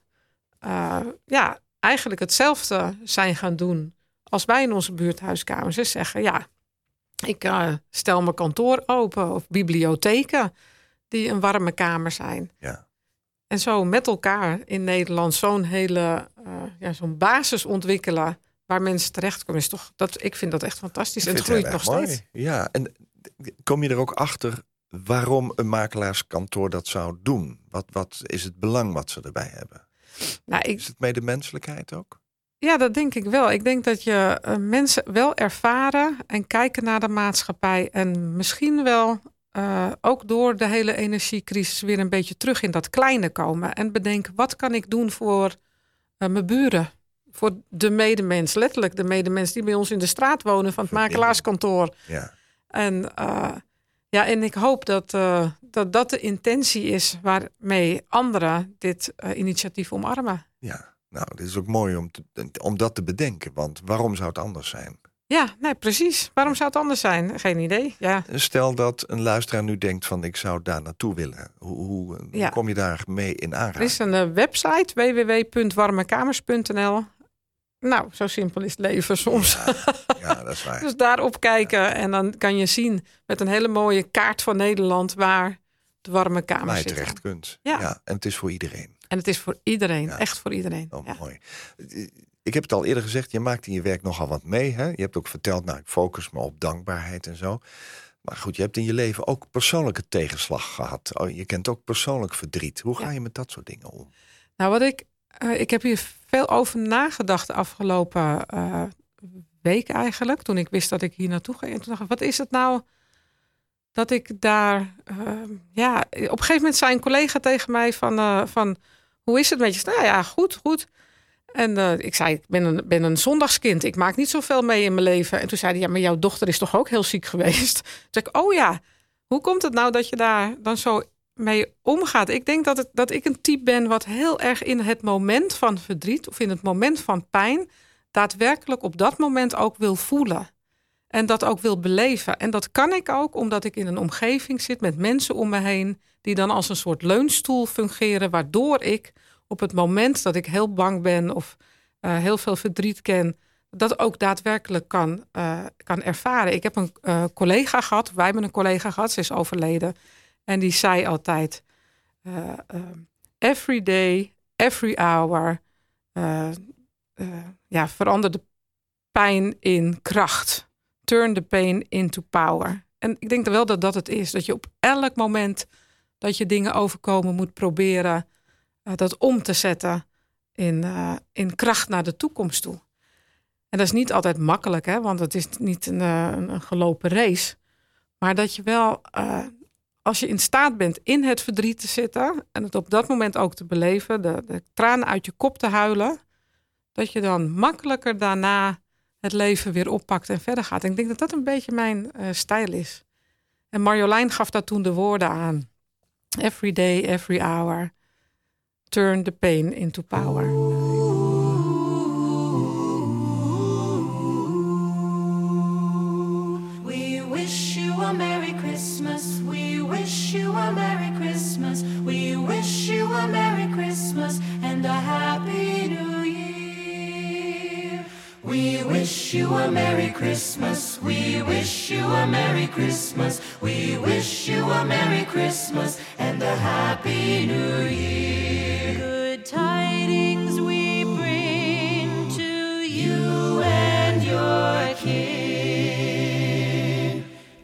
S4: eh, ja, eigenlijk hetzelfde zijn gaan doen als wij in onze buurthuiskamers. Ze zeggen, ja, ik eh, stel mijn kantoor open of bibliotheken die een warme kamer zijn.
S3: Ja.
S4: En zo met elkaar in Nederland zo'n hele eh, ja, zo'n basis ontwikkelen waar mensen terechtkomen. Is toch, dat, ik vind dat echt fantastisch. En het groeit nog
S3: mooi.
S4: steeds.
S3: Ja, en kom je er ook achter waarom een makelaarskantoor dat zou doen? Wat, wat is het belang wat ze erbij hebben?
S4: Nou, ik,
S3: Is het medemenselijkheid ook?
S4: Ja, dat denk ik wel. Ik denk dat je eh, mensen wel ervaren en kijken naar de maatschappij. En misschien wel eh, ook door de hele energiecrisis weer een beetje terug in dat kleine komen. En bedenken, wat kan ik doen voor eh, mijn buren? Voor de medemens, letterlijk de medemens die bij ons in de straat wonen van het makelaarskantoor.
S3: Ja.
S4: En, eh, ja, en ik hoop dat, dat dat de intentie is waarmee anderen dit initiatief omarmen.
S3: ja. Nou, dit is ook mooi om, te, om dat te bedenken. Want waarom zou het anders zijn?
S4: Ja, nee, precies. Waarom zou het anders zijn? Geen idee. Ja.
S3: Stel dat een luisteraar nu denkt van ik zou daar naartoe willen. Hoe, hoe, hoe
S4: Ja.
S3: kom je daar mee in
S4: Er
S3: aanraking?
S4: is een eh, website www.warmekamers.nl. Nou, zo simpel is het leven soms.
S3: Ja, ja, dat is waar.
S4: Dus daarop kijken en dan kan je zien met een hele mooie kaart van Nederland waar de warme kamers zitten.
S3: terecht kunt.
S4: Ja.
S3: En het is voor iedereen.
S4: En het is voor iedereen, echt voor iedereen.
S3: Oh, mooi. Ik heb het al eerder gezegd, je maakt in je werk nogal wat mee. Hè? Je hebt ook verteld, nou, ik focus me op dankbaarheid en zo. Maar goed, je hebt in je leven ook persoonlijke tegenslag gehad. Oh, je kent ook persoonlijk verdriet. Hoe ga
S4: Ja.
S3: je met dat soort dingen om?
S4: Nou, wat ik, eh, ik heb hier veel over nagedacht de afgelopen eh, week eigenlijk. Toen ik wist dat ik hier naartoe ging. En toen dacht ik, wat is het nou dat ik daar... eh, ja, op een gegeven moment zei een collega tegen mij van... eh, van hoe is het met je? Nou ja, goed, goed. En eh, ik zei, ik ben een, ben een zondagskind. Ik maak niet zoveel mee in mijn leven. En toen zei hij, ja, maar jouw dochter is toch ook heel ziek geweest? Toen zei ik, oh ja, hoe komt het nou dat je daar dan zo mee omgaat? Ik denk dat, het, dat ik een type ben wat heel erg in het moment van verdriet... of in het moment van pijn... daadwerkelijk op dat moment ook wil voelen. En dat ook wil beleven. En dat kan ik ook omdat ik in een omgeving zit met mensen om me heen... die dan als een soort leunstoel fungeren... waardoor ik op het moment dat ik heel bang ben of eh, heel veel verdriet ken, dat ook daadwerkelijk kan, eh, kan ervaren. Ik heb een eh, collega gehad, wij hebben een collega gehad, ze is overleden. En die zei altijd: eh, eh, every day, every hour, ja, verander de pijn in kracht. Turn the pain into power. En ik denk wel dat dat het is. Dat je op elk moment dat je dingen overkomen moet proberen eh, dat om te zetten in, eh, in kracht naar de toekomst toe. En dat is niet altijd makkelijk, hè, want het is niet een, eh, een, een gelopen race. Maar dat je wel, als je in staat bent in het verdriet te zitten en het op dat moment ook te beleven, de, de tranen uit je kop te huilen, dat je dan makkelijker daarna het leven weer oppakt en verder gaat. En ik denk dat dat een beetje mijn stijl is. En Marjolein gaf daar toen de woorden aan. Every day, every hour. Turn the pain into power.
S7: Wish you a Merry Christmas. We wish you a Merry Christmas. We wish you a Merry Christmas and a Happy New Year. Good tidings we bring to you and your kin.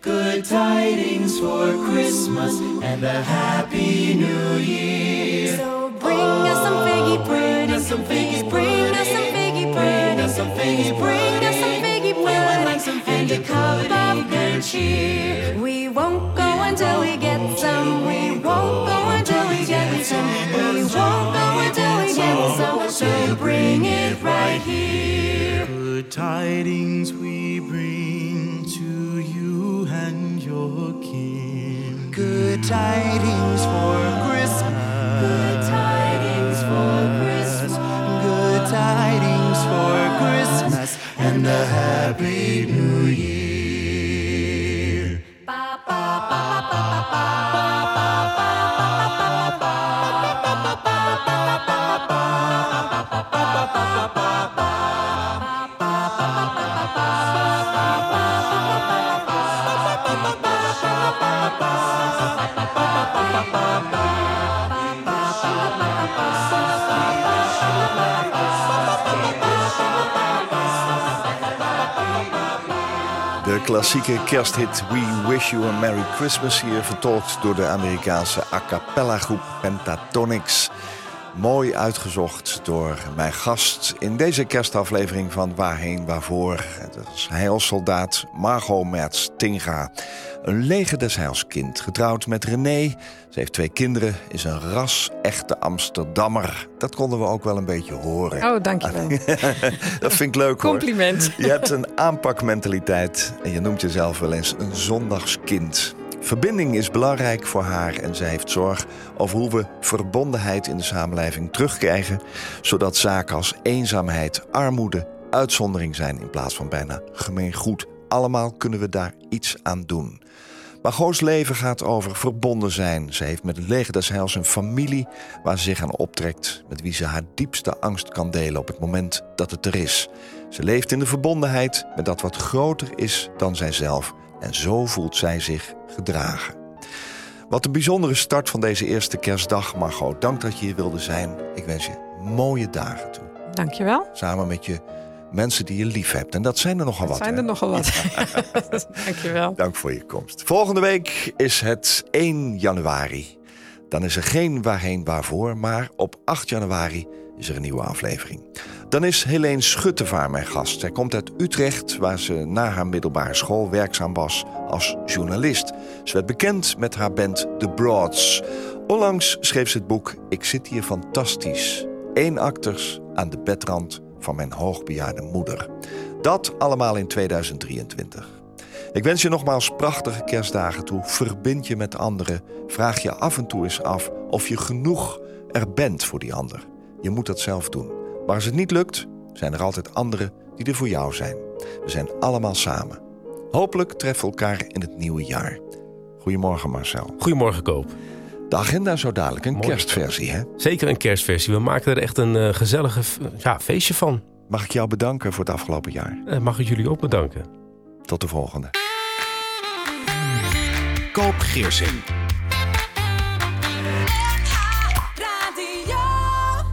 S7: Good tidings for Christmas and a happy new year. So bring us some figgy pudding, Bring us some figgy pudding. bring us some figgy pudding, some figgy bring us some figgy pudding, like some and a cup of good cheer. We won't go until we get some. We won't go until we get some. We won't go until we get some. So bring it right here.
S8: Good tidings we bring to you and your king.
S7: Good tidings for Christmas. Good tidings for Christmas. Good tidings for Christmas and a happy new year.
S3: Klassieke kersthit We Wish You a Merry Christmas hier vertolkt door de Amerikaanse a cappella groep Pentatonix. Mooi uitgezocht door mijn gast in deze kerstaflevering van Waarheen Waarvoor. Dat is heilsoldaat Margot Mertz Tinga. Een leger des heilskind, getrouwd met René. Ze heeft twee kinderen, is een ras-echte Amsterdammer. Dat konden we ook wel een beetje horen.
S4: Oh, dankjewel.
S3: Dat vind ik leuk hoor.
S4: Compliment.
S3: Je hebt een aanpakmentaliteit en je noemt jezelf wel eens een zondagskind. Verbinding is belangrijk voor haar en zij heeft zorg over hoe we verbondenheid in de samenleving terugkrijgen, zodat zaken als eenzaamheid, armoede, uitzondering zijn in plaats van bijna gemeen goed. Allemaal kunnen we daar iets aan doen. Maar Goos leven gaat over verbonden zijn. Ze heeft met het leger des heils een familie waar ze zich aan optrekt, met wie ze haar diepste angst kan delen op het moment dat het er is. Ze leeft in de verbondenheid met dat wat groter is dan zijzelf. En zo voelt zij zich gedragen. Wat een bijzondere start van deze eerste kerstdag, Margot. Dank dat je hier wilde zijn. Ik wens je mooie dagen toe.
S4: Dankjewel.
S3: Samen met je mensen die je lief hebt. En dat zijn er nogal wat.
S4: zijn
S3: hè?
S4: er nogal wat. Dankjewel.
S3: Dank voor je komst. Volgende week is het 1 januari. Dan is er geen waarheen waarvoor, maar op 8 januari is er een nieuwe aflevering. Dan is Helene Schuttevaar mijn gast. Zij komt uit Utrecht, waar ze na haar middelbare school werkzaam was als journalist. Ze werd bekend met haar band The Broads. Onlangs schreef ze het boek Ik zit hier fantastisch. Eén acters, aan de bedrand van mijn hoogbejaarde moeder. Dat allemaal in 2023. Ik wens je nogmaals prachtige kerstdagen toe. Verbind je met anderen. Vraag je af en toe eens af of je genoeg er bent voor die ander. Je moet dat zelf doen. Maar als het niet lukt, zijn er altijd anderen die er voor jou zijn. We zijn allemaal samen. Hopelijk treffen we elkaar in het nieuwe jaar. Goedemorgen Marcel.
S9: Goedemorgen, Koop.
S3: De agenda zo dadelijk, een
S9: Mooi.
S3: kerstversie hè?
S9: Zeker een kerstversie. We maken er echt een eh, gezellige ja, feestje van.
S3: Mag ik jou bedanken voor het afgelopen jaar.
S9: Eh, mag ik jullie ook bedanken.
S3: Tot de volgende.
S10: Koop Geersing.